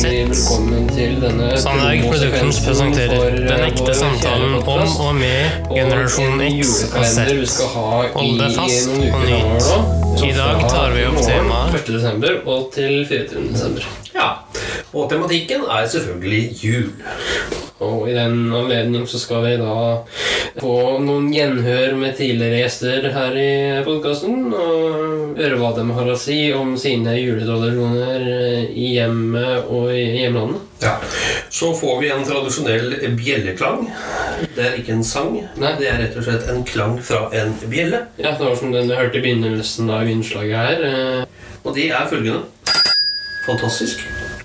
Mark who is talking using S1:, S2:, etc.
S1: velkommen til denne
S2: Sandberg Productions presenterer den
S1: eh,
S2: ekte samtalen om og med generasjon
S1: en
S2: X og Z. Hold deg fast og nyt. I dag tar vi opp temaet
S1: 1. desember og til 24. desember.
S3: Ja, og tematikken er selvfølgelig jul.
S1: Og i den anledning så skal vi da få noen gjenhør med tidligere gjester her i podkasten. Og høre hva de har å si om sine juletradisjoner i hjemmet og i hjemlandet.
S3: Ja. Så får vi en tradisjonell bjelleklang. Det er ikke en sang,
S1: Nei.
S3: det er rett og slett en klang fra en bjelle.
S1: Ja, det var som den du hørte i begynnelsen av innslaget her.
S3: Og de er følgende. Fantastisk.